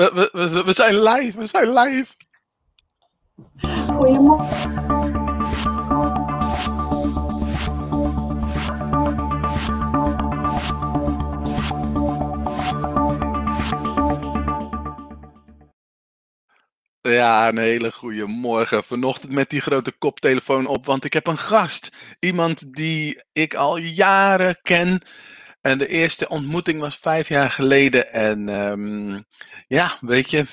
we, we, we zijn live, we zijn live. Goedemorgen. Ja, een hele goede morgen. Vanochtend met die grote koptelefoon op, want ik heb een gast. Iemand die ik al jaren ken. En de eerste ontmoeting was vijf jaar geleden. En ehm, ja, weet je,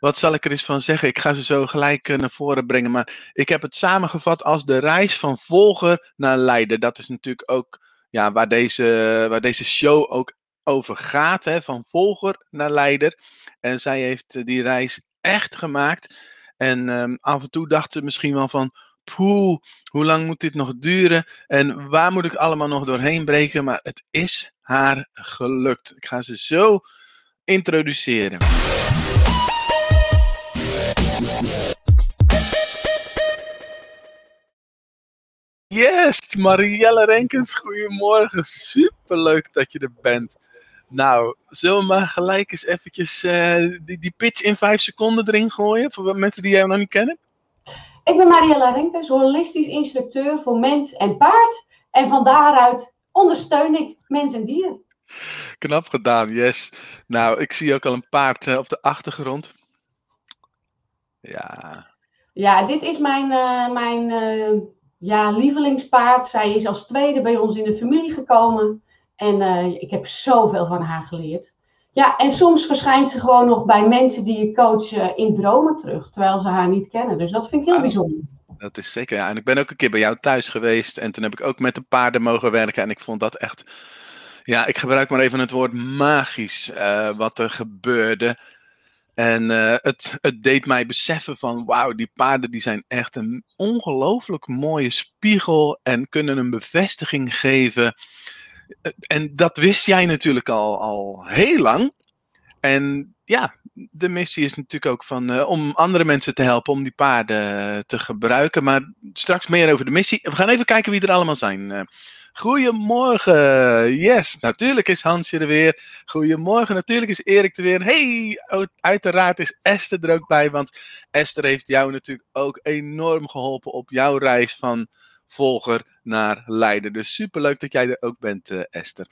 wat zal ik er eens van zeggen? Ik ga ze zo gelijk eh, naar voren brengen. Maar ik heb het samengevat als de reis van volger naar leider. Dat is natuurlijk ook ja, waar, deze, waar deze show ook over gaat. Hè? Van volger naar leider. En zij heeft eh, die reis echt gemaakt. En ehm, af en toe dacht ze misschien wel van. Poeh, hoe lang moet dit nog duren? En waar moet ik allemaal nog doorheen breken? Maar het is haar gelukt. Ik ga ze zo introduceren. Yes, Marielle Renkens, goedemorgen. Superleuk dat je er bent. Nou, zullen we maar gelijk eens eventjes eh, die, die pitch in vijf seconden erin gooien? Voor mensen die jou nog niet kennen. Ik ben Mariella Renkens, holistisch instructeur voor mens en paard. En van daaruit ondersteun ik mens en dier. Knap gedaan, yes. Nou, ik zie ook al een paard eh, op de achtergrond. Ja. Ja, dit is mijn, eh, mijn eh, ja, lievelingspaard. Zij is als tweede bij ons in de familie gekomen. En ik heb zoveel van haar geleerd. Ja, en soms verschijnt ze gewoon nog bij mensen die je coach eh, in dromen terug, terwijl ze haar niet kennen. Dus dat vind ik heel Ah. bijzonder. Dat is zeker, ja. En ik ben ook een keer bij jou thuis geweest. En toen heb ik ook met de paarden mogen werken. En ik vond dat echt. Ja, ik gebruik maar even het woord magisch. eh, wat er gebeurde. En eh, het, het deed mij beseffen van. Wauw, die paarden die zijn echt een ongelooflijk mooie spiegel. En kunnen een bevestiging geven. En dat wist jij natuurlijk al, al heel lang. En ja, de missie is natuurlijk ook van, eh, om andere mensen te helpen om die paarden eh, te gebruiken. Maar straks meer over de missie. We gaan even kijken wie er allemaal zijn. Eh, goedemorgen. Yes, natuurlijk is Hansje er weer. Goedemorgen, natuurlijk is Erik er weer. Hey, uiteraard is Esther er ook bij. Want Esther heeft jou natuurlijk ook enorm geholpen op jouw reis van volger naar leider. Dus superleuk dat jij er ook bent, eh, Esther.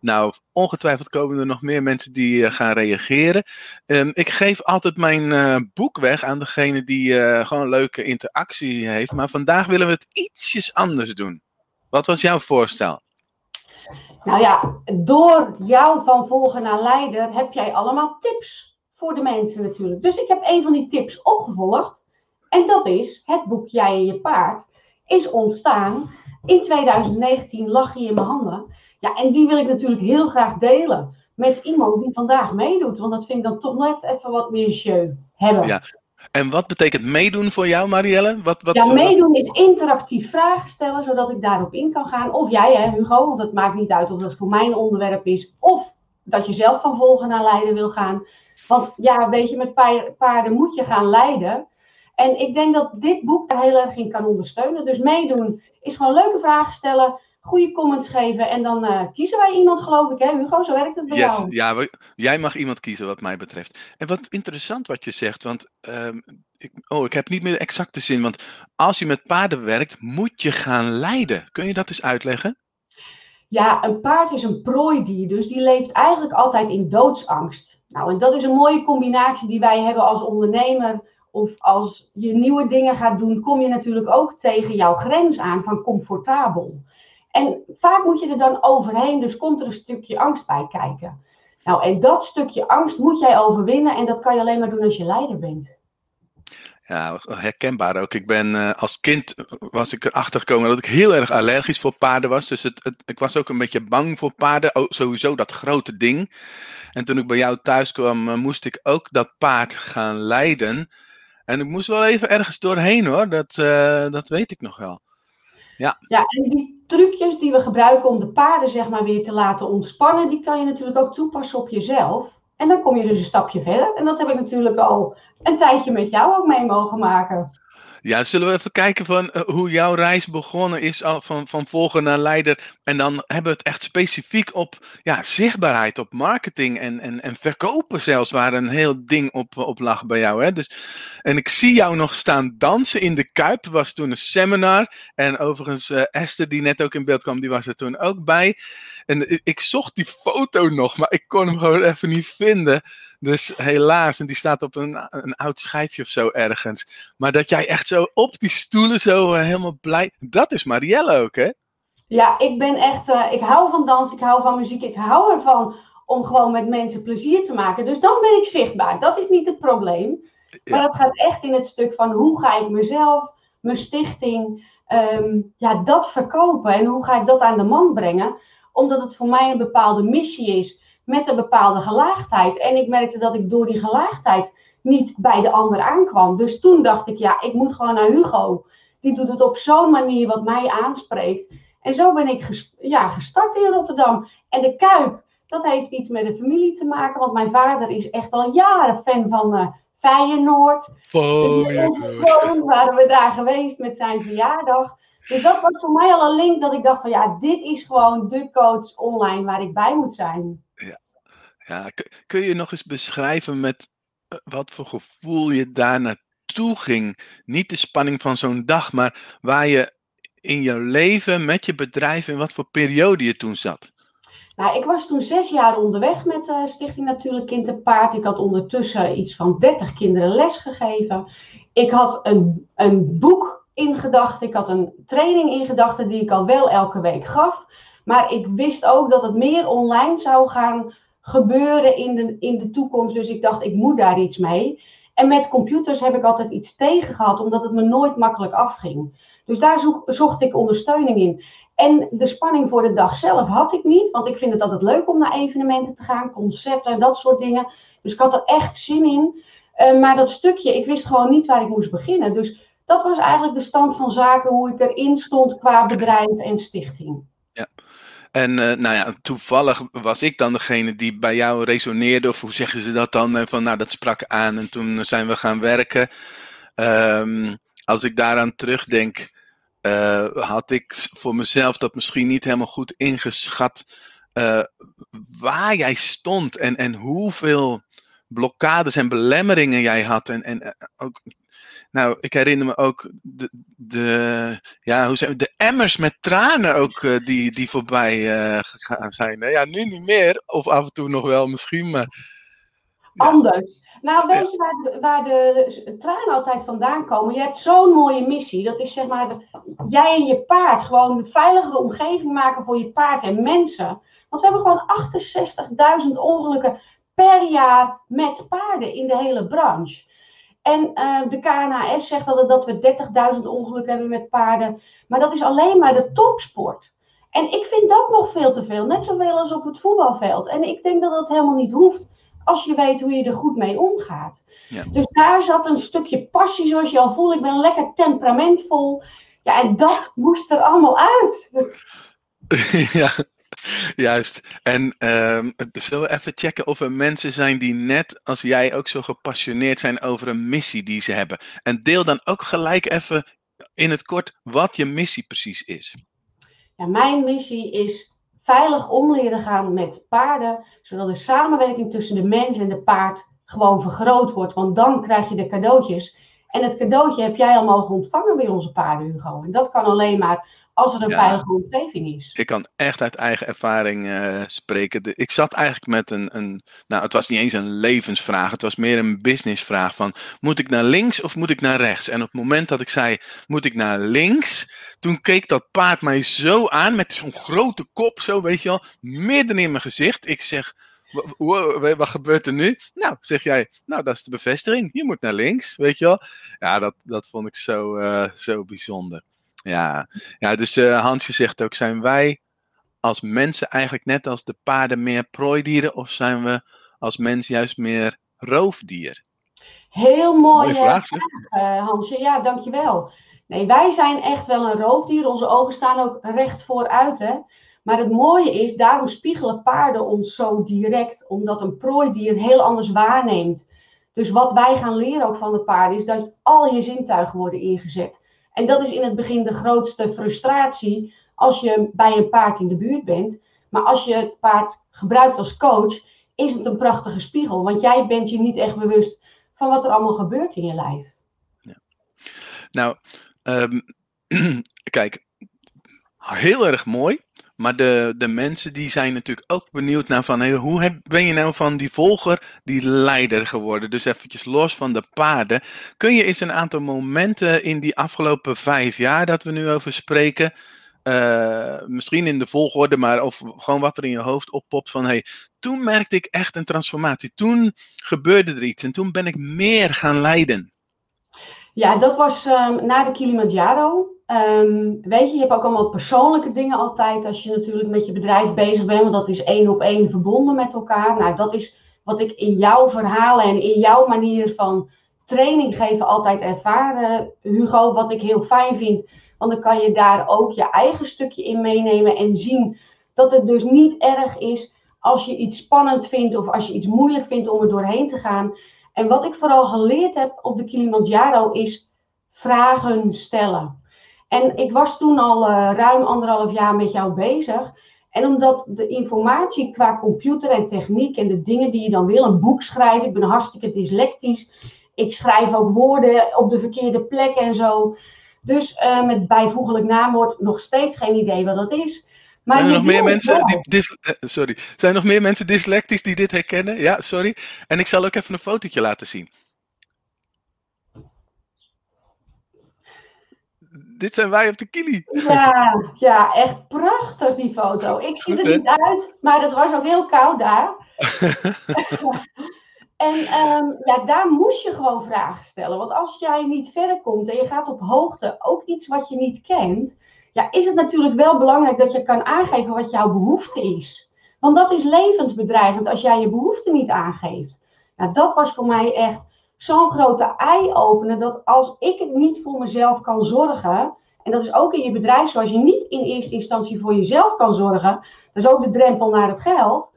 Nou, ongetwijfeld komen er nog meer mensen die eh, gaan reageren. Ehm, ik geef altijd mijn eh, boek weg aan degene die gewoon leuke interactie heeft. Maar vandaag willen we het ietsjes anders doen. Wat was jouw voorstel? Nou ja, door jou van volgen naar leider heb jij allemaal tips voor de mensen natuurlijk. Dus ik heb een van die tips opgevolgd. En dat is, het boek Jij en je paard is ontstaan. In 2019 lag hij in mijn handen. Ja, en die wil ik natuurlijk heel graag delen met iemand die vandaag meedoet. Want dat vind ik dan toch net even wat meer show hebben. Ja, En wat betekent meedoen voor jou, Marielle? Wat, wat, Ja, wat- meedoen is interactief vragen stellen, zodat ik daarop in kan gaan. Of jij, hè, Hugo, want het maakt niet uit of dat voor mijn onderwerp is. Of dat je zelf van volgen naar leiden wil gaan. Want ja, weet je, met pa- paarden moet je gaan leiden. En ik denk dat dit boek daar heel erg in kan ondersteunen. Dus meedoen is gewoon leuke vragen stellen, goede comments geven. En dan eh, kiezen wij iemand, geloof ik, hè, Hugo? Zo werkt het bij Yes, jou. ja, we- jij mag iemand kiezen wat mij betreft. En wat interessant wat je zegt, want ehm, ik, oh, ik heb niet meer de exacte zin, want als je met paarden werkt, moet je gaan leiden. Kun je dat eens uitleggen? Ja, een paard is een prooidier, dus die leeft eigenlijk altijd in doodsangst. Nou, en dat is een mooie combinatie die wij hebben als ondernemer. Of als je nieuwe dingen gaat doen, kom je natuurlijk ook tegen jouw grens aan van comfortabel. En vaak moet je er dan overheen, dus komt er een stukje angst bij kijken. Nou, en dat stukje angst moet jij overwinnen en dat kan je alleen maar doen als je leider bent. Ja, herkenbaar ook. Ik ben eh, als kind was ik erachter gekomen dat ik heel erg allergisch voor paarden was. Dus het, het- ik was ook een beetje bang voor paarden. Oh, sowieso dat grote ding. En toen ik bij jou thuis kwam, eh, moest ik ook dat paard gaan leiden. En ik moest wel even ergens doorheen hoor. Dat, eh, dat weet ik nog wel. Ja, en die trucjes die we gebruiken om de paarden zeg maar weer te laten ontspannen, die kan je natuurlijk ook toepassen op jezelf. En dan kom je dus een stapje verder. En dat heb ik natuurlijk al een tijdje met jou ook mee mogen maken. Ja, zullen we even kijken van eh, hoe jouw reis begonnen is al van, van volger naar leider. En dan hebben we het echt specifiek op ja, zichtbaarheid, op marketing en, en, en verkopen zelfs, waar een heel ding op, op lag bij jou. Hè? Dus, en ik zie jou nog staan dansen in de Kuip, was toen een seminar. En overigens, uh, Esther die net ook in beeld kwam, die was er toen ook bij. En ik zocht die foto nog, maar ik kon hem gewoon even niet vinden. Dus helaas, en die staat op een, een oud schijfje of zo ergens. Maar dat jij echt zo op die stoelen zo uh, helemaal blij. Dat is Marielle ook, hè? Ja, ik ben echt. Uh, ik hou van dans, ik hou van muziek, ik hou ervan om gewoon met mensen plezier te maken. Dus dan ben ik zichtbaar. Dat is niet het probleem. Ja. Maar dat gaat echt in het stuk van hoe ga ik mezelf, mijn stichting, um, ja, dat verkopen en hoe ga ik dat aan de man brengen omdat het voor mij een bepaalde missie is met een bepaalde gelaagdheid. En ik merkte dat ik door die gelaagdheid niet bij de ander aankwam. Dus toen dacht ik, ja, ik moet gewoon naar Hugo. Die doet het op zo'n manier wat mij aanspreekt. En zo ben ik ja, gestart in Rotterdam. En de Kuip, dat heeft iets met de familie te maken. Want mijn vader is echt al jaren fan van uh, Feyenoord. Feyenoord. waren we daar geweest met zijn verjaardag. Dus dat was voor mij al een link dat ik dacht van ja, dit is gewoon de coach online waar ik bij moet zijn. Kun je nog eens beschrijven met eh, wat voor gevoel je daar naartoe ging? Niet de spanning van zo'n dag, maar waar je in je leven met je bedrijf in wat voor periode je toen zat? Nou, ik was toen zes jaar onderweg met uh, Stichting Natuurlijk Kind en Paard. Ik had ondertussen iets van 30 kinderen lesgegeven. Ik had een, een boek in gedachten. Ik had een training in gedachten die ik al wel elke week gaf. Maar ik wist ook dat het meer online zou gaan gebeuren in de, in de toekomst. Dus ik dacht, ik moet daar iets mee. En met computers heb ik altijd iets tegen gehad, omdat het me nooit makkelijk afging. Dus daar zoek, zocht ik ondersteuning in. En de spanning voor de dag zelf had ik niet, want ik vind het altijd leuk om naar evenementen te gaan, concerten, dat soort dingen. Dus ik had er echt zin in. Uh, maar dat stukje, ik wist gewoon niet waar ik moest beginnen. Dus dat was eigenlijk de stand van zaken, hoe ik erin stond qua bedrijf en stichting. En uh, nou ja, toevallig was ik dan degene die bij jou resoneerde, of hoe zeggen ze dat dan? Van nou, dat sprak aan en toen zijn we gaan werken. Um, als ik daaraan terugdenk, uh, had ik voor mezelf dat misschien niet helemaal goed ingeschat uh, waar jij stond en, en hoeveel blokkades en belemmeringen jij had. En, en ook nou, ik herinner me ook de, de, ja, hoe zijn de emmers met tranen ook uh, die, die voorbij uh, gegaan zijn. Ja, nu niet meer, of af en toe nog wel misschien, maar... Ja. Anders. Nou, weet je waar de, waar de tranen altijd vandaan komen? Je hebt zo'n mooie missie. Dat is zeg maar, jij en je paard gewoon een veiligere omgeving maken voor je paard en mensen. Want we hebben gewoon 68.000 ongelukken per jaar met paarden in de hele branche. En uh, de KNAS zegt altijd dat we 30.000 ongelukken hebben met paarden. Maar dat is alleen maar de topsport. En ik vind dat nog veel te veel. Net zoveel als op het voetbalveld. En ik denk dat dat helemaal niet hoeft. Als je weet hoe je er goed mee omgaat. Ja. Dus daar zat een stukje passie, zoals je al voelt. Ik ben lekker temperamentvol. Ja, en dat moest er allemaal uit. Ja, Juist. En um, zullen we even checken of er mensen zijn die net als jij ook zo gepassioneerd zijn over een missie die ze hebben. En deel dan ook gelijk even in het kort wat je missie precies is. Ja, mijn missie is veilig om leren gaan met paarden, zodat de samenwerking tussen de mens en de paard gewoon vergroot wordt. Want dan krijg je de cadeautjes. En het cadeautje heb jij al mogen ontvangen bij onze paarden, Hugo. En dat kan alleen maar als er een ja, veilige omgeving is. Ik kan echt uit eigen ervaring uh, spreken. De, ik zat eigenlijk met een, een, nou het was niet eens een levensvraag, het was meer een businessvraag van, moet ik naar links of moet ik naar rechts? En op het moment dat ik zei, moet ik naar links, toen keek dat paard mij zo aan met zo'n grote kop, zo weet je wel, midden in mijn gezicht. Ik zeg, wat gebeurt er nu? Nou, zeg jij, nou, dat is de bevestiging. Je moet naar links, weet je wel. Ja, dat, dat vond ik zo, uh, zo bijzonder. Ja, ja dus uh, Hansje zegt ook, zijn wij als mensen eigenlijk net als de paarden meer prooidieren of zijn we als mens juist meer roofdier? Heel mooi, vraag, uh, Hansje. Ja, dankjewel. Nee, wij zijn echt wel een roofdier. Onze ogen staan ook recht vooruit. Hè? Maar het mooie is, daarom spiegelen paarden ons zo direct, omdat een prooidier heel anders waarneemt. Dus wat wij gaan leren ook van de paarden is dat al je zintuigen worden ingezet. En dat is in het begin de grootste frustratie als je bij een paard in de buurt bent. Maar als je het paard gebruikt als coach, is het een prachtige spiegel. Want jij bent je niet echt bewust van wat er allemaal gebeurt in je lijf. Ja. Nou, um, kijk, heel erg mooi. Maar de, de mensen die zijn natuurlijk ook benieuwd naar van hey, hoe heb, ben je nou van die volger die leider geworden? Dus eventjes los van de paarden. Kun je eens een aantal momenten in die afgelopen vijf jaar dat we nu over spreken, uh, misschien in de volgorde, maar of gewoon wat er in je hoofd oppopt van hey, toen merkte ik echt een transformatie. Toen gebeurde er iets en toen ben ik meer gaan leiden. Ja, dat was um, na de Kilimanjaro. Um, weet je, je hebt ook allemaal persoonlijke dingen altijd als je natuurlijk met je bedrijf bezig bent, want dat is één op één verbonden met elkaar. Nou, dat is wat ik in jouw verhalen en in jouw manier van training geven altijd ervaren, Hugo. Wat ik heel fijn vind, want dan kan je daar ook je eigen stukje in meenemen en zien dat het dus niet erg is als je iets spannend vindt of als je iets moeilijk vindt om er doorheen te gaan. En wat ik vooral geleerd heb op de Kilimanjaro is vragen stellen. En ik was toen al uh, ruim anderhalf jaar met jou bezig. En omdat de informatie qua computer en techniek en de dingen die je dan wil, een boek schrijven, ik ben hartstikke dyslectisch. Ik schrijf ook woorden op de verkeerde plek en zo. Dus uh, met bijvoeglijk naamwoord nog steeds geen idee wat dat is. Maar zijn er nog meer mensen die dis, uh, sorry, zijn er nog meer mensen dyslectisch die dit herkennen? Ja, sorry. En ik zal ook even een fotootje laten zien. dit zijn wij op de kili. Ja, ja, echt prachtig die foto. Ik zie er niet uit, maar het was ook heel koud daar. en um, ja, daar moest je gewoon vragen stellen. Want als jij niet verder komt en je gaat op hoogte, ook iets wat je niet kent, ja, is het natuurlijk wel belangrijk dat je kan aangeven wat jouw behoefte is. Want dat is levensbedreigend als jij je behoefte niet aangeeft. Nou, dat was voor mij echt zo'n grote ei openen dat als ik het niet voor mezelf kan zorgen, en dat is ook in je bedrijf zoals je niet in eerste instantie voor jezelf kan zorgen, dat is ook de drempel naar het geld,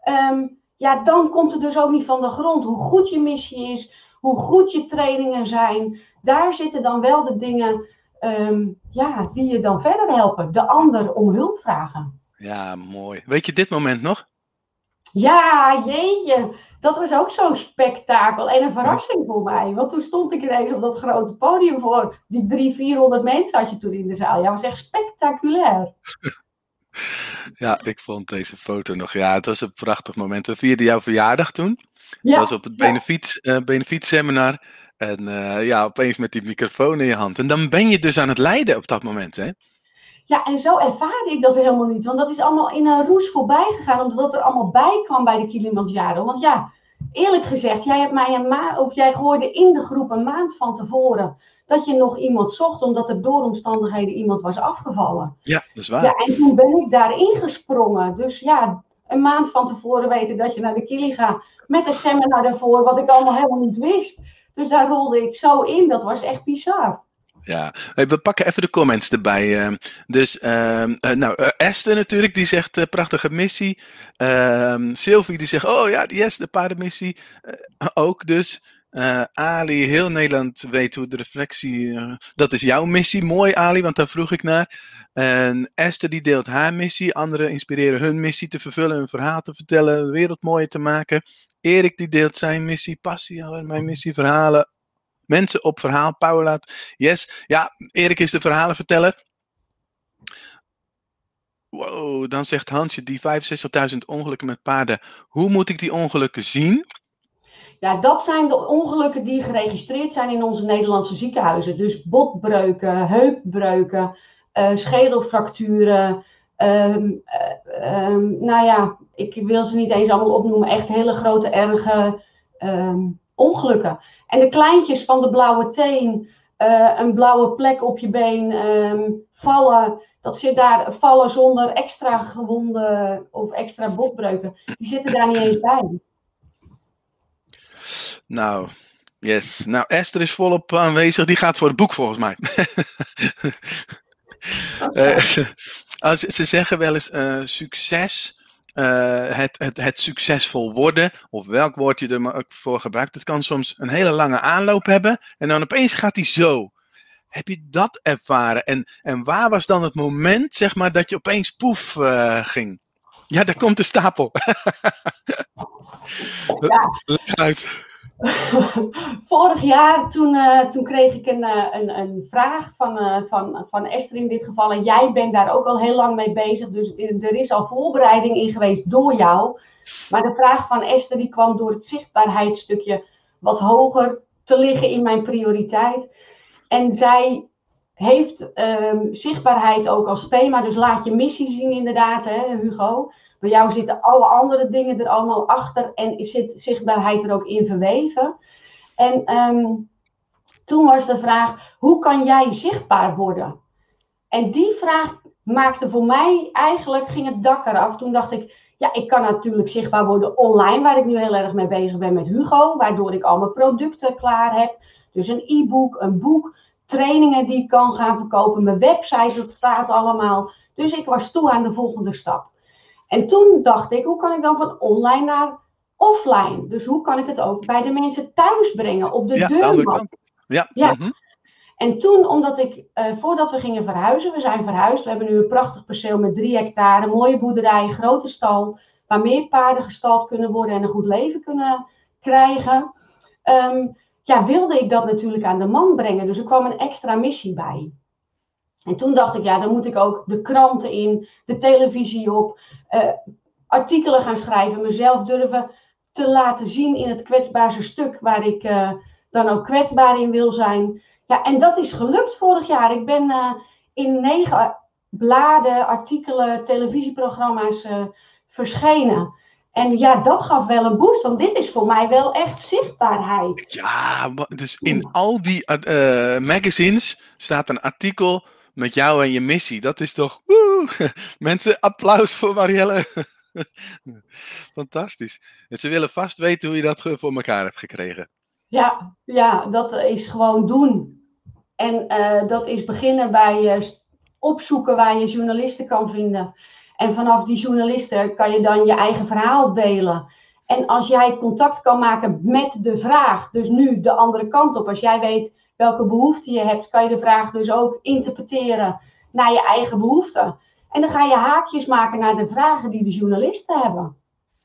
ehm, ja, dan komt het dus ook niet van de grond. Hoe goed je missie is, hoe goed je trainingen zijn, daar zitten dan wel de dingen ehm, ja, die je dan verder helpen. De ander om hulp vragen. Ja, mooi. Weet je dit moment nog? Ja, jeetje dat was ook zo'n spektakel en een verrassing voor mij. Want toen stond ik ineens op dat grote podium voor die 300, 400 mensen had je toen in de zaal. Ja, was echt spectaculair. Ja, ik vond deze foto nog. Ja, het was een prachtig moment. We vierden jouw verjaardag toen. Ja, het was op het benefiet, uh, benefiet seminar. En uh, ja, opeens met die microfoon in je hand. En dan ben je dus aan het leiden op dat moment, hè? Ja, en zo ervaarde ik dat helemaal niet. Want dat is allemaal in een roes voorbij gegaan, omdat er allemaal bij kwam bij de Kilimanjaro. Want ja, eerlijk gezegd, jij hebt mij een maand, of jij gooide in de groep een maand van tevoren dat je nog iemand zocht, omdat er door omstandigheden iemand was afgevallen. Ja, dat is waar. Ja, en toen ben ik daarin gesprongen. Dus ja, een maand van tevoren weten dat je naar de Kili gaat, met een seminar daarvoor, wat ik allemaal helemaal niet wist. Dus daar rolde ik zo in, dat was echt bizar. Ja, we pakken even de comments erbij. Ehm. dus, uh, nou, uh, Esther natuurlijk, die zegt prachtige missie. Uh, Sylvie, die zegt, oh ja, yes, de paardenmissie. ook dus. Ali, heel Nederland weet hoe de reflectie, dat is jouw missie. Mooi Ali, want daar vroeg ik naar. En Esther, die deelt haar missie. Anderen inspireren hun missie te vervullen, hun verhaal te vertellen, de wereld mooier te maken. Erik, die deelt zijn missie, passie, mijn missie, verhalen, mensen op verhaal. Paula, yes. Ja, Erik is de verhalenverteller. Wow, dan zegt Hansje, die 65.000 ongelukken met paarden. Hoe moet ik die ongelukken zien? Ja, dat zijn de ongelukken die geregistreerd zijn in onze Nederlandse ziekenhuizen. Dus botbreuken, heupbreuken, uh, schedelfracturen. Ehm, eh, ehm, nou ja, ik wil ze niet eens allemaal opnoemen. Echt hele grote, erge ehm, ongelukken. En de kleintjes van de blauwe teen, uh, een blauwe plek op je been, um, vallen, dat zit daar, vallen zonder extra gewonden of extra botbreuken, die zitten daar niet eens bij. Nou, yes. Nou, Esther is volop aanwezig. Die gaat voor het boek volgens mij. Okay. uh, ze zeggen wel eens uh, succes het, het, het succesvol worden, of welk woord je er maar ook voor gebruikt, het kan soms een hele lange aanloop hebben en dan opeens gaat hij zo. Heb je dat ervaren? En, en waar was dan het moment, zeg maar, dat je opeens poef ging? Ja, daar komt de stapel. Ja. Uit. Vorig jaar toen, uh, toen kreeg ik een, uh, een, een vraag van, uh, van, van Esther in dit geval. En jij bent daar ook al heel lang mee bezig. Dus er is al voorbereiding in geweest door jou. Maar de vraag van Esther die kwam door het zichtbaarheidsstukje wat hoger te liggen in mijn prioriteit. En zij heeft um, zichtbaarheid ook als thema. Dus laat je missie zien inderdaad, hè, Hugo. Bij jou zitten alle andere dingen er allemaal achter en zit zichtbaarheid er ook in verweven. En um, toen was de vraag, hoe kan jij zichtbaar worden? En die vraag maakte voor mij, eigenlijk ging het dak eraf. Toen dacht ik, ja, ik kan natuurlijk zichtbaar worden online, waar ik nu heel erg mee bezig ben met Hugo, waardoor ik al mijn producten klaar heb. Dus een e-book, een boek, trainingen die ik kan gaan verkopen, mijn website, dat staat allemaal. Dus ik was toe aan de volgende stap. En toen dacht ik, hoe kan ik dan van online naar offline? Dus hoe kan ik het ook bij de mensen thuis brengen, op de ja, deurmat? Ja, ja. mhm. En toen, omdat ik, uh, voordat we gingen verhuizen, we zijn verhuisd, we hebben nu een prachtig perceel met drie hectare, mooie boerderij, grote stal, waar meer paarden gestald kunnen worden en een goed leven kunnen krijgen. Um, ja, wilde ik dat natuurlijk aan de man brengen. Dus er kwam een extra missie bij. En toen dacht ik, ja, dan moet ik ook de kranten in, de televisie op, uh, artikelen gaan schrijven, mezelf durven te laten zien in het kwetsbaarste stuk waar ik uh, dan ook kwetsbaar in wil zijn. Ja, en dat is gelukt vorig jaar. Ik ben uh, in negen bladen, artikelen, televisieprogramma's verschenen. En ja, dat gaf wel een boost, want dit is voor mij wel echt zichtbaarheid. Ja, dus in al die magazines staat een artikel met jou en je missie. Dat is toch. Mensen, applaus voor Marielle. Fantastisch. En ze willen vast weten hoe je dat voor elkaar hebt gekregen. Ja, ja dat is gewoon doen. En uh, dat is beginnen bij uh, opzoeken waar je journalisten kan vinden. En vanaf die journalisten kan je dan je eigen verhaal delen. En als jij contact kan maken met de vraag, dus nu de andere kant op, als jij weet welke behoefte je hebt, kan je de vraag dus ook interpreteren naar je eigen behoeften. En dan ga je haakjes maken naar de vragen die de journalisten hebben.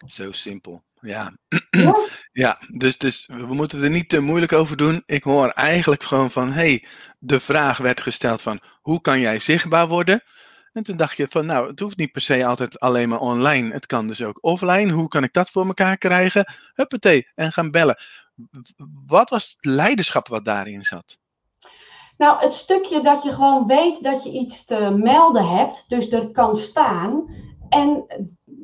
Zo simpel. Ja. ja, ja dus, dus we moeten er niet te moeilijk over doen. Ik hoor eigenlijk gewoon van, hey, de vraag werd gesteld van, hoe kan jij zichtbaar worden? En toen dacht je van, nou, het hoeft niet per se altijd alleen maar online. Het kan dus ook offline. Hoe kan ik dat voor elkaar krijgen? Huppatee, en gaan bellen. Wat was het leiderschap wat daarin zat? Nou, het stukje dat je gewoon weet dat je iets te melden hebt, dus er kan staan. En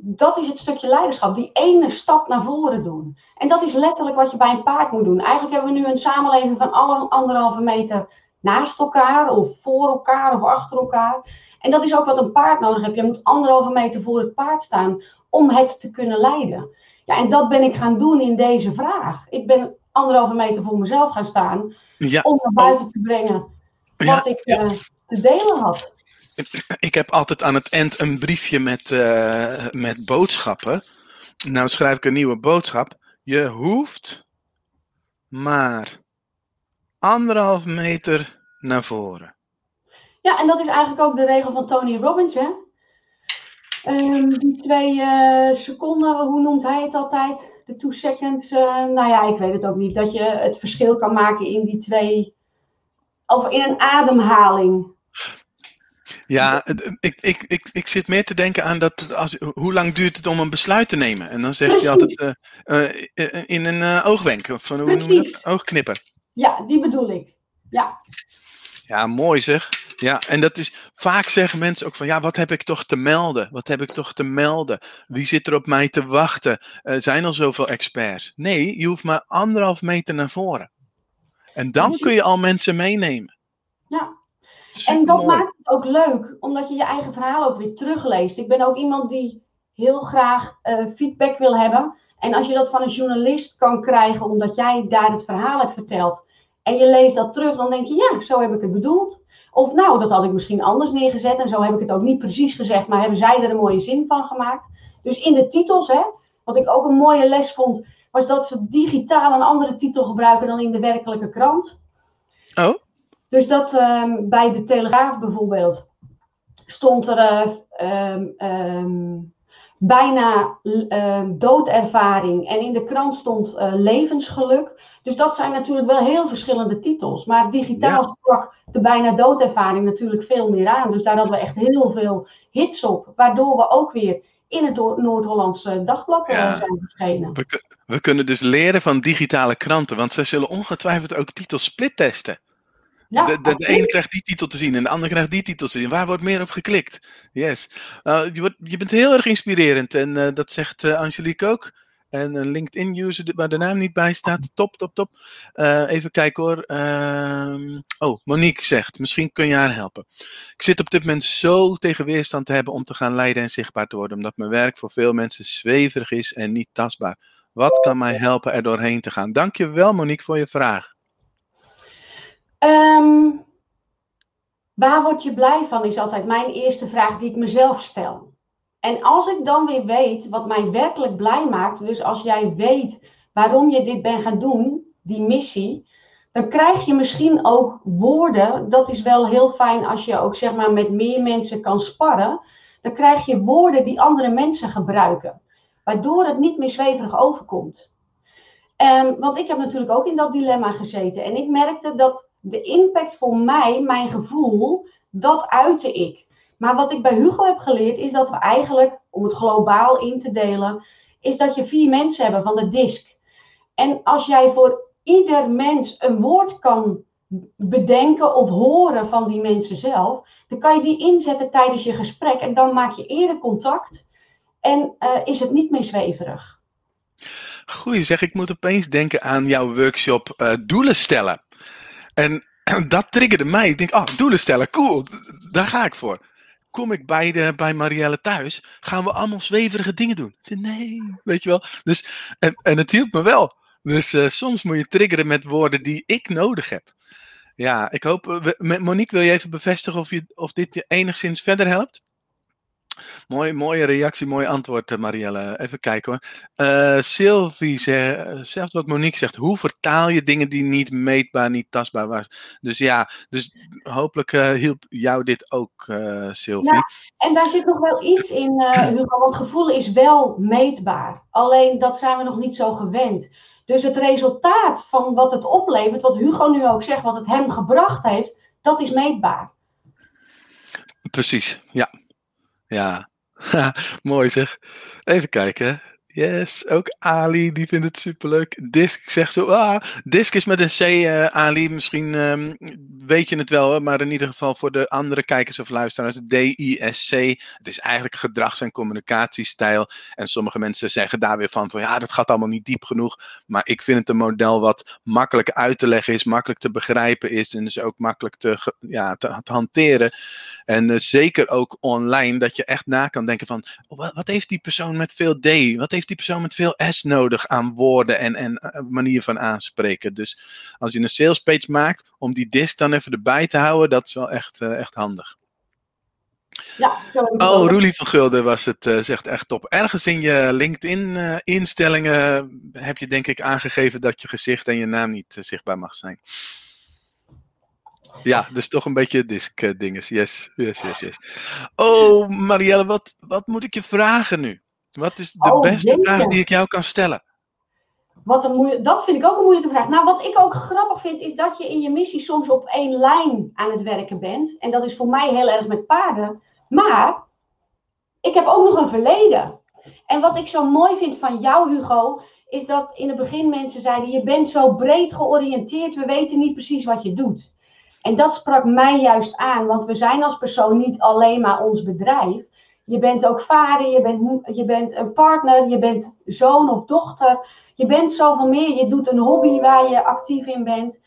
dat is het stukje leiderschap, die ene stap naar voren doen. En dat is letterlijk wat je bij een paard moet doen. Eigenlijk hebben we nu een samenleving van alle anderhalve meter naast elkaar, of voor elkaar, of achter elkaar. En dat is ook wat een paard nodig heeft. Je moet anderhalve meter voor het paard staan om het te kunnen leiden. Ja, en dat ben ik gaan doen in deze vraag. Ik ben anderhalve meter voor mezelf gaan staan ja. om naar buiten te brengen wat Ja, ik ja. uh, te delen had. Ik heb altijd aan het eind een briefje met, uh, met boodschappen. Nou schrijf ik een nieuwe boodschap. Je hoeft maar anderhalf meter naar voren. Ja, en dat is eigenlijk ook de regel van Tony Robbins, hè? Um, die twee uh, seconden, hoe noemt hij het altijd? De two seconds. Uh, nou ja, ik weet het ook niet. Dat je het verschil kan maken in die twee. Of in een ademhaling. Ja, ik, ik, ik, ik zit meer te denken aan dat. Als, hoe lang duurt het om een besluit te nemen? En dan zegt hij altijd uh, in een oogwenk. Of hoe noem je dat? Oogknipper. Ja, die bedoel ik. Ja. Ja, mooi zeg. Ja, en dat is vaak zeggen mensen ook van ja, wat heb ik toch te melden? Wat heb ik toch te melden? Wie zit er op mij te wachten? Er zijn al zoveel experts. Nee, je hoeft maar anderhalf meter naar voren. En dan kun je al mensen meenemen. Ja. Super en dat mooi. maakt het ook leuk, omdat je je eigen verhaal ook weer terugleest. Ik ben ook iemand die heel graag uh, feedback wil hebben. En als je dat van een journalist kan krijgen, omdat jij daar het verhaal hebt verteld. En je leest dat terug, dan denk je, ja, zo heb ik het bedoeld. Of nou, dat had ik misschien anders neergezet en zo heb ik het ook niet precies gezegd, maar hebben zij er een mooie zin van gemaakt. Dus in de titels, hè, wat ik ook een mooie les vond, was dat ze digitaal een andere titel gebruiken dan in de werkelijke krant. Oh. Dus dat ehm, bij de Telegraaf bijvoorbeeld stond er uh, um, um, bijna doodervaring en in de krant stond uh, levensgeluk. Dus dat zijn natuurlijk wel heel verschillende titels. Maar digitaal ja. sprak de bijna doodervaring natuurlijk veel meer aan. Dus daar hadden we echt heel veel hits op. Waardoor we ook weer in het Noord-Hollandse dagblad ja. zijn verschenen. We, we, kunnen dus leren van digitale kranten, want zij zullen ongetwijfeld ook titels splittesten. Ja, de, de, de ene krijgt die titel te zien en de andere krijgt die titel te zien. Waar wordt meer op geklikt? Yes. Uh, je, wordt, je, bent heel erg inspirerend en uh, dat zegt uh, Angelique ook. En een LinkedIn-user waar de naam niet bij staat. Top, top, top. Uh, even kijken hoor. Uh, oh, Monique zegt, misschien kun je haar helpen. Ik zit op dit moment zo tegen weerstand te hebben om te gaan leiden en zichtbaar te worden. Omdat mijn werk voor veel mensen zweverig is en niet tastbaar. Wat kan mij helpen er doorheen te gaan? Dankjewel Monique voor je vraag. Um, waar word je blij van is altijd mijn eerste vraag die ik mezelf stel. En als ik dan weer weet wat mij werkelijk blij maakt, dus als jij weet waarom je dit bent gaan doen, die missie, dan krijg je misschien ook woorden. Dat is wel heel fijn als je ook zeg maar met meer mensen kan sparren. Dan krijg je woorden die andere mensen gebruiken, waardoor het niet meer zweverig overkomt. Um, want ik heb natuurlijk ook in dat dilemma gezeten en ik merkte dat de impact voor mij, mijn gevoel, dat uitte ik. Maar wat ik bij Hugo heb geleerd is dat we eigenlijk, om het globaal in te delen, is dat je vier mensen hebben van de disk. En als jij voor ieder mens een woord kan bedenken of horen van die mensen zelf, dan kan je die inzetten tijdens je gesprek en dan maak je eerder contact en uh, is het niet meer zweverig. Goeie zeg, ik moet opeens denken aan jouw workshop uh, doelen stellen. En dat triggerde mij. Ik denk, oh, doelen stellen, cool, daar ga ik voor kom ik bij, de, bij Marielle thuis, gaan we allemaal zweverige dingen doen. Nee, weet je wel. Dus, en, en het hielp me wel. Dus uh, soms moet je triggeren met woorden die ik nodig heb. Ja, ik hoop. Uh, Monique, wil je even bevestigen of, je, of dit je enigszins verder helpt? Mooi, mooie reactie, mooi antwoord, eh, Marielle. Even kijken hoor. Uh, Sylvie zegt wat Monique zegt. Hoe vertaal je dingen die niet meetbaar, niet tastbaar waren? Dus ja, dus hopelijk uh, hielp jou dit ook, uh, Sylvie. Ja, en daar zit nog wel iets in, Hugo, want gevoel is wel meetbaar. Alleen dat zijn we nog niet zo gewend. Dus het resultaat van wat het oplevert, wat Hugo nu ook zegt, wat het hem gebracht heeft, dat is meetbaar. Precies, ja. Ja, mooi zeg. Even kijken. Yes, ook Ali, die vindt het superleuk. Disk zegt zo, ah, Disk is met een C, uh, Ali. Misschien um, weet je het wel, maar in ieder geval voor de andere kijkers of luisteraars, D-I-S-C. Het is eigenlijk gedrags- en communicatiestijl. En sommige mensen zeggen daar weer van, van, ja, dat gaat allemaal niet diep genoeg. Maar ik vind het een model wat makkelijk uit te leggen is, makkelijk te begrijpen is en dus ook makkelijk te, ja, te, te hanteren. En uh, zeker ook online, dat je echt na kan denken van, oh, wat heeft die persoon met veel D? Wat heeft die persoon met veel S nodig aan woorden en, en uh, manier van aanspreken. Dus als je een sales page maakt, om die disk dan even erbij te houden, dat is wel echt, uh, echt handig. Ja, oh, Roelie van Gulden was het, uh, zegt echt top. Ergens in je LinkedIn-instellingen heb je denk ik aangegeven dat je gezicht en je naam niet zichtbaar mag zijn. Ja, dus toch een beetje disk-dinges. Yes, yes, yes, yes. Oh, Marielle, wat, wat moet ik je vragen nu? Wat is de oh, beste jeetje. vraag die ik jou kan stellen? Wat een dat vind ik ook een moeilijke vraag. Nou, wat ik ook grappig vind, is dat je in je missie soms op één lijn aan het werken bent. En dat is voor mij heel erg met paarden. Maar ik heb ook nog een verleden. En wat ik zo mooi vind van jou, Hugo, is dat in het begin mensen zeiden: Je bent zo breed georiënteerd, we weten niet precies wat je doet. En dat sprak mij juist aan, want we zijn als persoon niet alleen maar ons bedrijf. Je bent ook vader, je bent, je bent een partner, je bent zoon of dochter. Je bent zoveel meer. Je doet een hobby waar je actief in bent.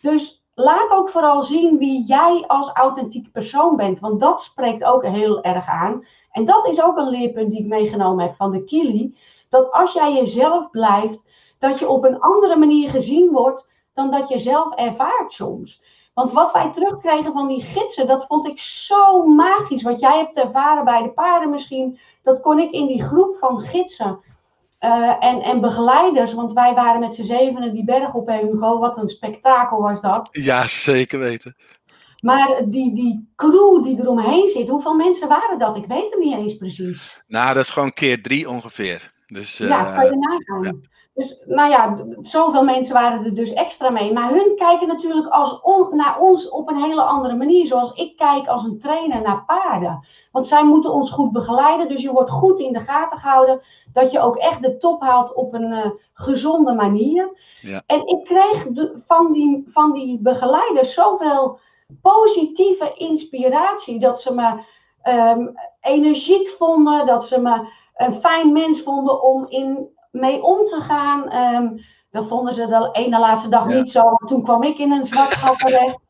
Dus laat ook vooral zien wie jij als authentieke persoon bent. Want dat spreekt ook heel erg aan. En dat is ook een leerpunt die ik meegenomen heb van de Kili. Dat als jij jezelf blijft, dat je op een andere manier gezien wordt dan dat je zelf ervaart soms. Want wat wij terugkregen van die gidsen, dat vond ik zo magisch. Wat jij hebt ervaren bij de paarden misschien. dat kon ik in die groep van gidsen eh, en, en begeleiders, want wij waren met z'n zevenen die berg op, Hugo. Wat een spektakel was dat. Ja, zeker weten. Maar die, die crew die eromheen zit, hoeveel mensen waren dat? Ik weet het niet eens precies. Nou, dat is gewoon keer drie ongeveer. Dus, ja, kan je nagaan. Dus nou ja, zoveel mensen waren er dus extra mee. Maar hun kijken natuurlijk als naar ons op een hele andere manier. Zoals ik kijk als een trainer naar paarden. Want zij moeten ons goed begeleiden. Dus je wordt goed in de gaten gehouden. Dat je ook echt de top haalt op een uh, gezonde manier. Ja. En ik kreeg de, van, die, van die begeleiders zoveel positieve inspiratie. Dat ze me um, energiek vonden. Dat ze me een fijn mens vonden om in mee om te gaan. Um, dat vonden ze de ene laatste dag niet zo. Toen kwam ik in een zwart gat terecht.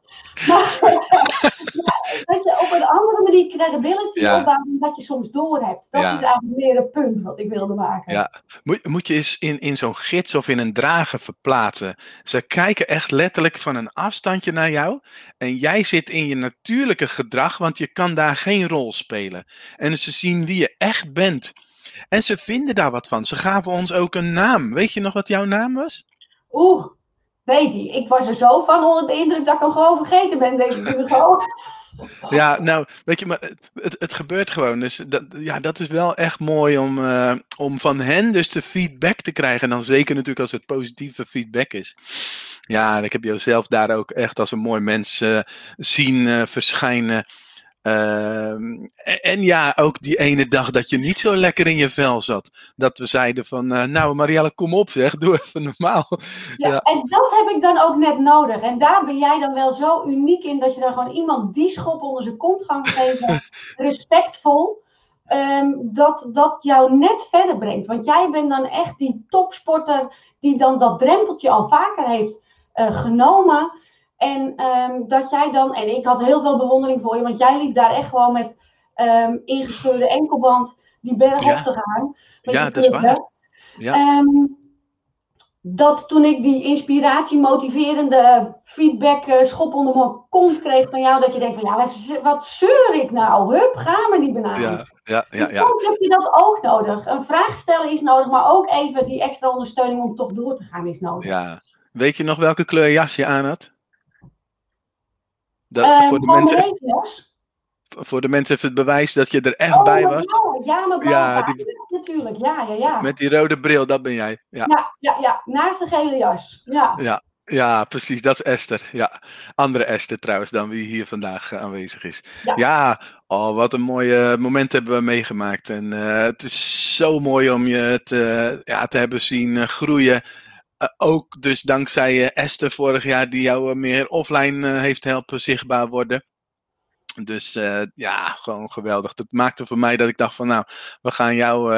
Maar dat je op een andere manier credibility ja. opbouwt dat je soms door hebt. Dat is eigenlijk meer het punt wat ik wilde maken. Ja. Moet, moet je eens in, in zo'n gids of in een drager verplaatsen. Ze kijken echt letterlijk van een afstandje naar jou. En jij zit in je natuurlijke gedrag, want je kan daar geen rol spelen. En ze zien wie je echt bent. En ze vinden daar wat van. Ze gaven ons ook een naam. Weet je nog wat jouw naam was? Oeh, weet je, ik was er zo van onder de indruk dat ik hem gewoon vergeten ben, deze keer. Ja, nou, weet je, maar het, het gebeurt gewoon. Dus dat, ja, dat is wel echt mooi om, uh, om van hen dus de feedback te krijgen. En dan zeker natuurlijk als het positieve feedback is. Ja, en ik heb jezelf daar ook echt als een mooi mens uh, zien uh, verschijnen. Ehm, en ja, ook die ene dag dat je niet zo lekker in je vel zat. Dat we zeiden van, uh, nou Marielle, kom op zeg, doe even normaal. Ja, ja, en dat heb ik dan ook net nodig. En daar ben jij dan wel zo uniek in, dat je dan gewoon iemand die schop onder zijn kont gaat geven, respectvol. Um, dat dat jou net verder brengt. Want jij bent dan echt die topsporter die dan dat drempeltje al vaker heeft uh, genomen. En um, dat jij dan, en ik had heel veel bewondering voor je, want jij liep daar echt gewoon met um, ingescheurde enkelband die berg op te gaan. Ja, dat is waar. Ja. Um, dat toen ik die inspiratie, motiverende feedback, uh, schop onder mijn kont kreeg van jou, dat je denkt van ja, wat, wat zeur ik nou? Hup, ga me die banaan. Ja, ja, ja. ja. Soms heb je dat ook nodig. Een vraag stellen is nodig, maar ook even die extra ondersteuning om toch door te gaan is nodig. Ja. Weet je nog welke kleur jas je aan had? Dat, uh, voor, de mensen even, voor de mensen even het bewijs dat je er echt oh, bij was. Ja, maar ja, die, natuurlijk. Ja, ja, ja. Met die rode bril, dat ben jij. Ja, ja, ja, ja. naast de gele jas. Ja. ja. Ja, precies. Dat is Esther. Ja, andere Esther trouwens dan wie hier vandaag uh, aanwezig is. Ja. ja, oh, wat een mooie moment hebben we meegemaakt. En uh, het is zo mooi om je te, ja, te hebben zien groeien. Uh, ook dus dankzij uh, Esther vorig jaar, die jou uh, meer offline heeft helpen zichtbaar worden. Dus ja, gewoon geweldig. Dat maakte voor mij dat ik dacht van nou, we gaan jou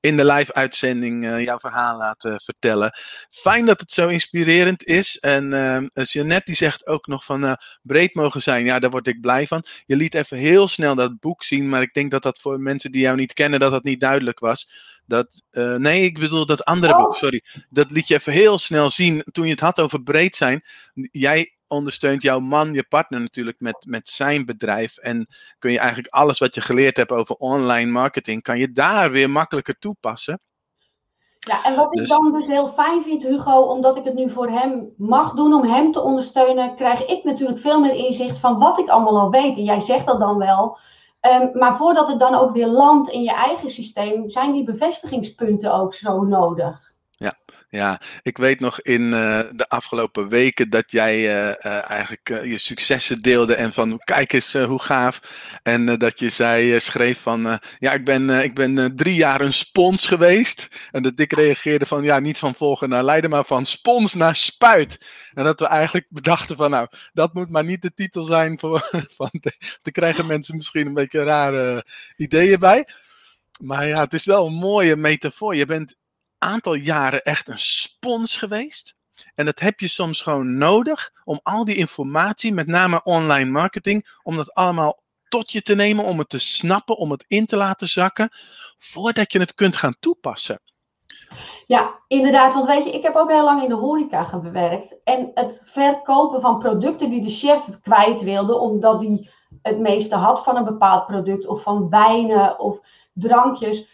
in de live uitzending jouw verhaal laten vertellen. Fijn dat het zo inspirerend is. En Jeannette die zegt ook nog van breed mogen zijn. Ja, daar word ik blij van. Je liet even heel snel dat boek zien, maar ik denk dat dat voor mensen die jou niet kennen, dat dat niet duidelijk was. Dat, nee, ik bedoel dat andere oh. boek, sorry. Dat liet je even heel snel zien toen je het had over breed zijn. Jij ondersteunt jouw man, je partner natuurlijk met, met zijn bedrijf. En kun je eigenlijk alles wat je geleerd hebt over online marketing, kan je daar weer makkelijker toepassen. Ja, en wat ik dus- dan dus heel fijn vind, Hugo, omdat ik het nu voor hem mag doen, om hem te ondersteunen, krijg ik natuurlijk veel meer inzicht van wat ik allemaal al weet. En jij zegt dat dan wel. Um, maar voordat het dan ook weer landt in je eigen systeem, zijn die bevestigingspunten ook zo nodig. Ja, ik weet nog in uh, de afgelopen weken dat jij uh, uh, eigenlijk je successen deelde en van kijk eens hoe gaaf. En dat je zei, schreef van ja, ik ben, ik ben drie jaar een spons geweest. En dat ik reageerde van ja, niet van volgen naar leiden, maar van spons naar spuit. En dat we eigenlijk bedachten van nou, dat moet maar niet de titel zijn. Voor, van te krijgen mensen misschien een beetje rare ideeën bij. Maar ja, het is wel een mooie metafoor. Je bent aantal jaren echt een spons geweest. En dat heb je soms gewoon nodig om al die informatie, met name online marketing, om dat allemaal tot je te nemen, om het te snappen, om het in te laten zakken, voordat je het kunt gaan toepassen. Ja, inderdaad. Want weet je, ik heb ook heel lang in de horeca gewerkt. En het verkopen van producten die de chef kwijt wilde, omdat hij het meeste had van een bepaald product, of van wijnen, of drankjes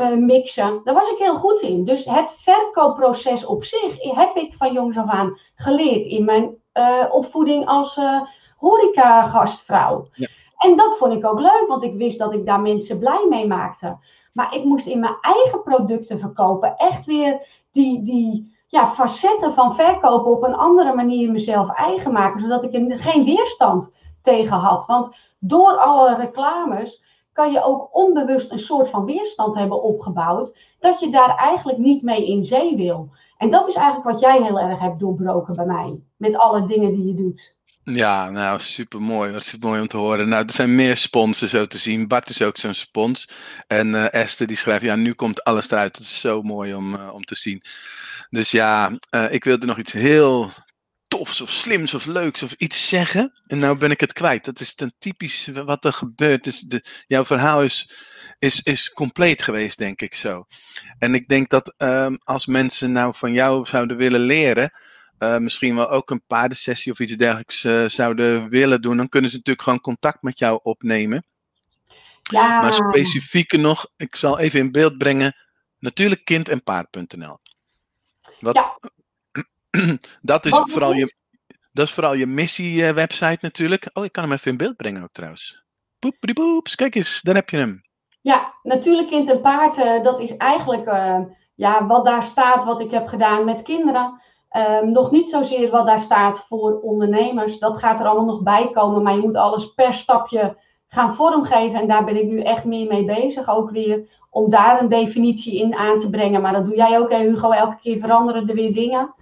uh, mixen. Daar was ik heel goed in. Dus het verkoopproces op zich heb ik van jongs af aan geleerd in mijn uh, opvoeding als uh, horeca-gastvrouw. Ja. En dat vond ik ook leuk, want ik wist dat ik daar mensen blij mee maakte. Maar ik moest in mijn eigen producten verkopen echt weer die, die ja, facetten van verkopen op een andere manier mezelf eigen maken, zodat ik er geen weerstand tegen had. Want door alle reclames kan je ook onbewust een soort van weerstand hebben opgebouwd, dat je daar eigenlijk niet mee in zee wil. En dat is eigenlijk wat jij heel erg hebt doorbroken bij mij, met alle dingen die je doet. Ja, nou, super mooi. Super mooi om te horen. Nou, er zijn meer sponsen zo te zien. Bart is ook zo'n spons. En uh, Esther die schrijft, ja, nu komt alles eruit. Dat is zo mooi om, uh, om te zien. Dus ja, uh, ik wilde nog iets heel tofs of slims of leuks of iets zeggen. En nou ben ik het kwijt. Dat is dan typisch wat er gebeurt. Dus de, jouw verhaal is, is, is compleet geweest, denk ik zo. En ik denk dat um, als mensen nou van jou zouden willen leren. Uh, misschien wel ook een paardensessie of iets dergelijks uh, zouden willen doen, dan kunnen ze natuurlijk gewoon contact met jou opnemen. Ja. Maar specifieker nog, ik zal even in beeld brengen, natuurlijk kind en paard.nl. Wat, ja. dat, is vooral je, dat is vooral je missie-website natuurlijk. Oh, ik kan hem even in beeld brengen ook trouwens. Poep, poeps, kijk eens, daar heb je hem. Ja, natuurlijk kind en paard, uh, dat is eigenlijk uh, ja, wat daar staat, wat ik heb gedaan met kinderen. Um, nog niet zozeer wat daar staat voor ondernemers. Dat gaat er allemaal nog bij komen. Maar je moet alles per stapje gaan vormgeven. En daar ben ik nu echt meer mee bezig. Ook weer om daar een definitie in aan te brengen. Maar dat doe jij ook, hè, Hugo. Elke keer veranderen er weer dingen.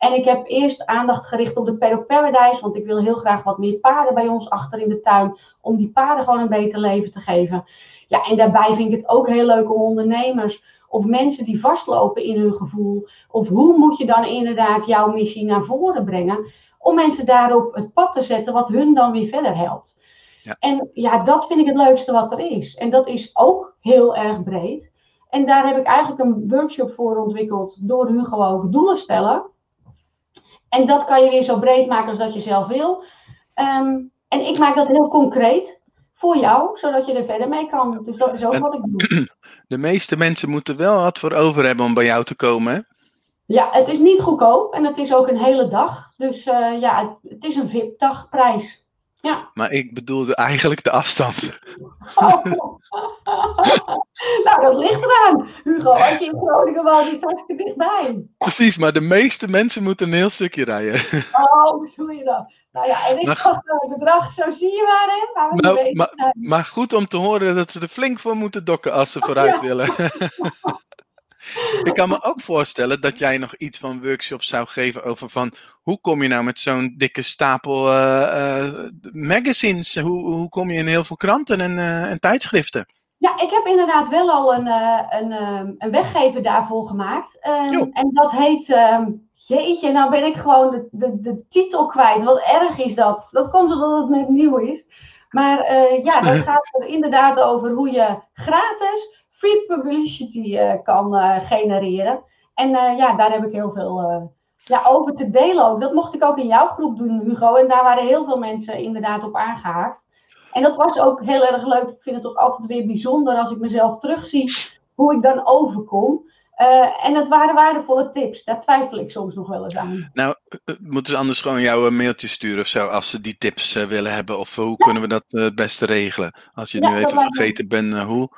En ik heb eerst aandacht gericht op de Paddock Paradise. Want ik wil heel graag wat meer paarden bij ons achter in de tuin. Om die paarden gewoon een beter leven te geven. Ja, en daarbij vind ik het ook heel leuk om ondernemers of mensen die vastlopen in hun gevoel. Of hoe moet je dan inderdaad jouw missie naar voren brengen. Om mensen daarop het pad te zetten wat hun dan weer verder helpt. Ja. En ja, dat vind ik het leukste wat er is. En dat is ook heel erg breed. En daar heb ik eigenlijk een workshop voor ontwikkeld door Hugo ook doelen stellen. En dat kan je weer zo breed maken als dat je zelf wil. Um, en ik maak dat heel concreet voor jou, zodat je er verder mee kan. Dus dat is ook wat ik doe. De meeste mensen moeten wel wat voor over hebben om bij jou te komen. Hè? Ja, het is niet goedkoop en het is ook een hele dag. Dus uh, ja, het, het, is een VIP-dagprijs. Ja. Maar ik bedoelde eigenlijk de afstand. Oh. nou, dat ligt eraan. Hugo, als je in Groningen woont, is het hartstikke dichtbij. Precies, maar de meeste mensen moeten een heel stukje rijden. oh, hoe doe je dat? Nou ja, en ik nou, het bedrag, zo zie je maar, hè. Nou, maar, maar, goed om te horen dat ze er flink voor moeten dokken als ze vooruit willen. ik kan me ook voorstellen dat jij nog iets van workshops zou geven over van hoe kom je nou met zo'n dikke stapel uh, uh, magazines? Hoe, hoe kom je in heel veel kranten en, uh, en tijdschriften? Ja, ik heb inderdaad wel al een, een, een weggever daarvoor gemaakt. Um, en dat heet um, Jeetje, nou ben ik gewoon de, de, de titel kwijt. Wat erg is dat. Dat komt omdat het net nieuw is. Maar ja, dat gaat er inderdaad over hoe je gratis free publicity uh, kan uh, genereren. En ja, daar heb ik heel veel ja, over te delen ook. Dat mocht ik ook in jouw groep doen, Hugo. En daar waren heel veel mensen inderdaad op aangehaakt. En dat was ook heel erg leuk. Ik vind het toch altijd weer bijzonder als ik mezelf terugzie hoe ik dan overkom. Uh, en het waren waardevolle tips. Daar twijfel ik soms nog wel eens aan. Nou, moeten ze anders gewoon jou een mailtje sturen of zo, als ze die tips uh, willen hebben? Of hoe ja. kunnen we dat het beste regelen? Als je ja, nu even vergeten bent hoe.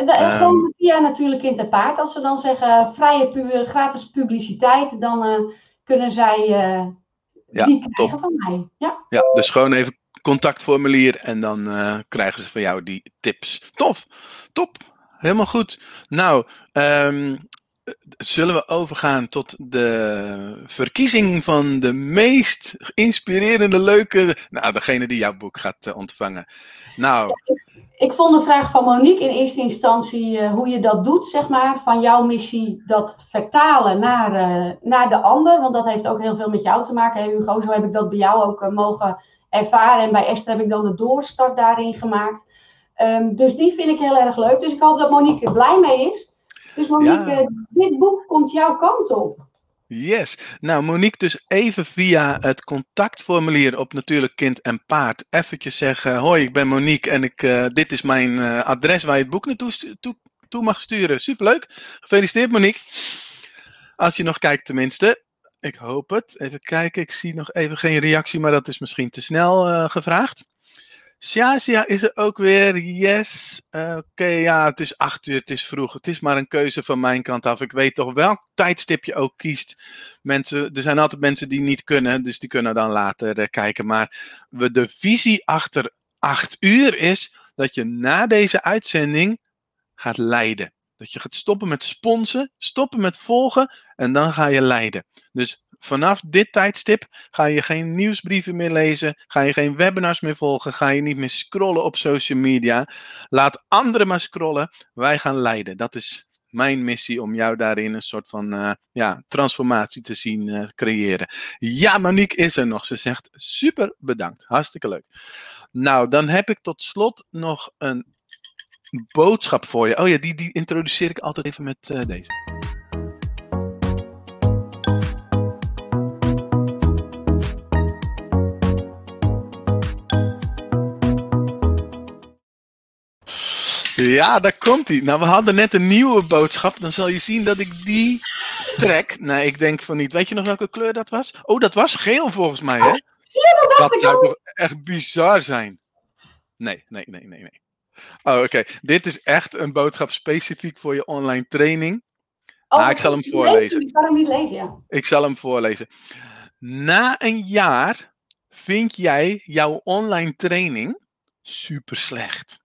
En de, um, gewoon via natuurlijk in te paard. Als ze dan zeggen vrije pu gratis publiciteit, dan kunnen zij ja, die krijgen top. van mij. Ja. ja, dus gewoon even contactformulier en dan krijgen ze van jou die tips. Tof, top. Helemaal goed. Nou, um, zullen we overgaan tot de verkiezing van de meest inspirerende, leuke. Nou, degene die jouw boek gaat uh, ontvangen. Nou. Ik vond de vraag van Monique in eerste instantie uh, hoe je dat doet, zeg maar, van jouw missie, dat vertalen naar, uh, naar de ander. Want dat heeft ook heel veel met jou te maken, hè, Hugo. Zo heb ik dat bij jou ook mogen ervaren. En bij Esther heb ik dan de doorstart daarin gemaakt. Um, dus die vind ik heel erg leuk. Dus ik hoop dat Monique er blij mee is. Dus Monique, ja. dit boek komt jouw kant op. Yes. Nou, Monique, dus even via het contactformulier op Natuurlijk Kind en Paard. Eventjes zeggen, hoi, ik ben Monique en ik, uh, dit is mijn uh, adres waar je het boek naartoe toe, toe mag sturen. Superleuk. Gefeliciteerd, Monique. Als je nog kijkt tenminste. Ik hoop het. Even kijken, ik zie nog even geen reactie, maar dat is misschien te snel uh, gevraagd. Shazia is er ook weer. Yes. Oké, ja, het is acht uur, het is vroeg. Het is maar een keuze van mijn kant af. Ik weet toch welk tijdstip je ook kiest. Mensen, er zijn altijd mensen die niet kunnen, dus die kunnen dan later uh, kijken. Maar de visie achter acht uur is dat je na deze uitzending gaat leiden. Dat je gaat stoppen met sponsen, stoppen met volgen en dan ga je leiden. Dus vanaf dit tijdstip ga je geen nieuwsbrieven meer lezen, ga je geen webinars meer volgen, ga je niet meer scrollen op social media. Laat anderen maar scrollen, wij gaan leiden. Dat is mijn missie om jou daarin een soort van uh, ja, transformatie te zien uh, creëren. Ja, Monique is er nog. Ze zegt super bedankt. Hartstikke leuk. Nou, dan heb ik tot slot nog een boodschap voor je. Oh ja, die, die introduceer ik altijd even met uh, deze. Ja, daar komt hij. Nou, we hadden net een nieuwe boodschap. Dan zal je zien dat ik die trek. Nee, ik denk van niet. Weet je nog welke kleur dat was? Oh, dat was geel volgens mij, hè? Ja, dat, zou toch echt bizar zijn? Nee, nee, nee, nee, nee. Oh, oké. Okay. Dit is echt een boodschap specifiek voor je online training. Oh, nou, ik zal hem voorlezen. Ik zal hem niet lezen, ja. Ik zal hem voorlezen. Na een jaar vind jij jouw online training super slecht.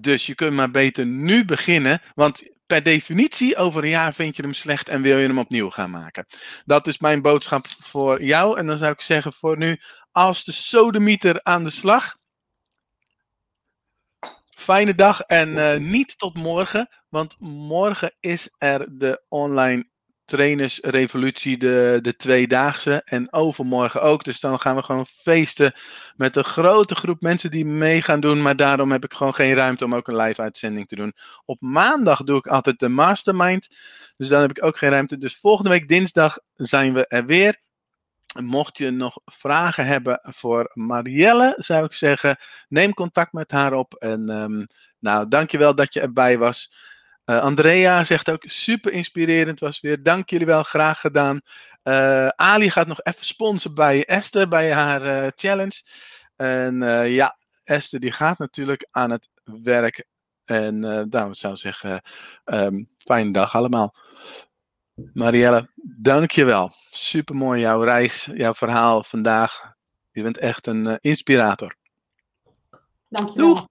Dus je kunt maar beter nu beginnen, want per definitie over een jaar vind je hem slecht en wil je hem opnieuw gaan maken. Dat is mijn boodschap voor jou. En dan zou ik zeggen voor nu, als de sodemieter aan de slag. Fijne dag en uh, niet tot morgen, want morgen is er de online trainersrevolutie, de, de tweedaagse. En overmorgen ook. Dus dan gaan we gewoon feesten met een grote groep mensen die mee gaan doen. Maar daarom heb ik gewoon geen ruimte om ook een live uitzending te doen. Op maandag doe ik altijd de mastermind. Dus dan heb ik ook geen ruimte. Dus volgende week dinsdag zijn we er weer. Mocht je nog vragen hebben voor Marielle, zou ik zeggen, neem contact met haar op. En um, nou, dankjewel dat je erbij was. Uh, Andrea zegt ook super inspirerend was weer. Dank jullie wel, graag gedaan. Uh, Ali gaat nog even sponsoren bij Esther bij haar uh, challenge. En ja, Esther die gaat natuurlijk aan het werk. En nou, ik zou zeggen, um, fijne dag allemaal. Marielle, dank je wel. Super mooi jouw reis, jouw verhaal vandaag. Je bent echt een inspirator. Dank je wel. Doeg!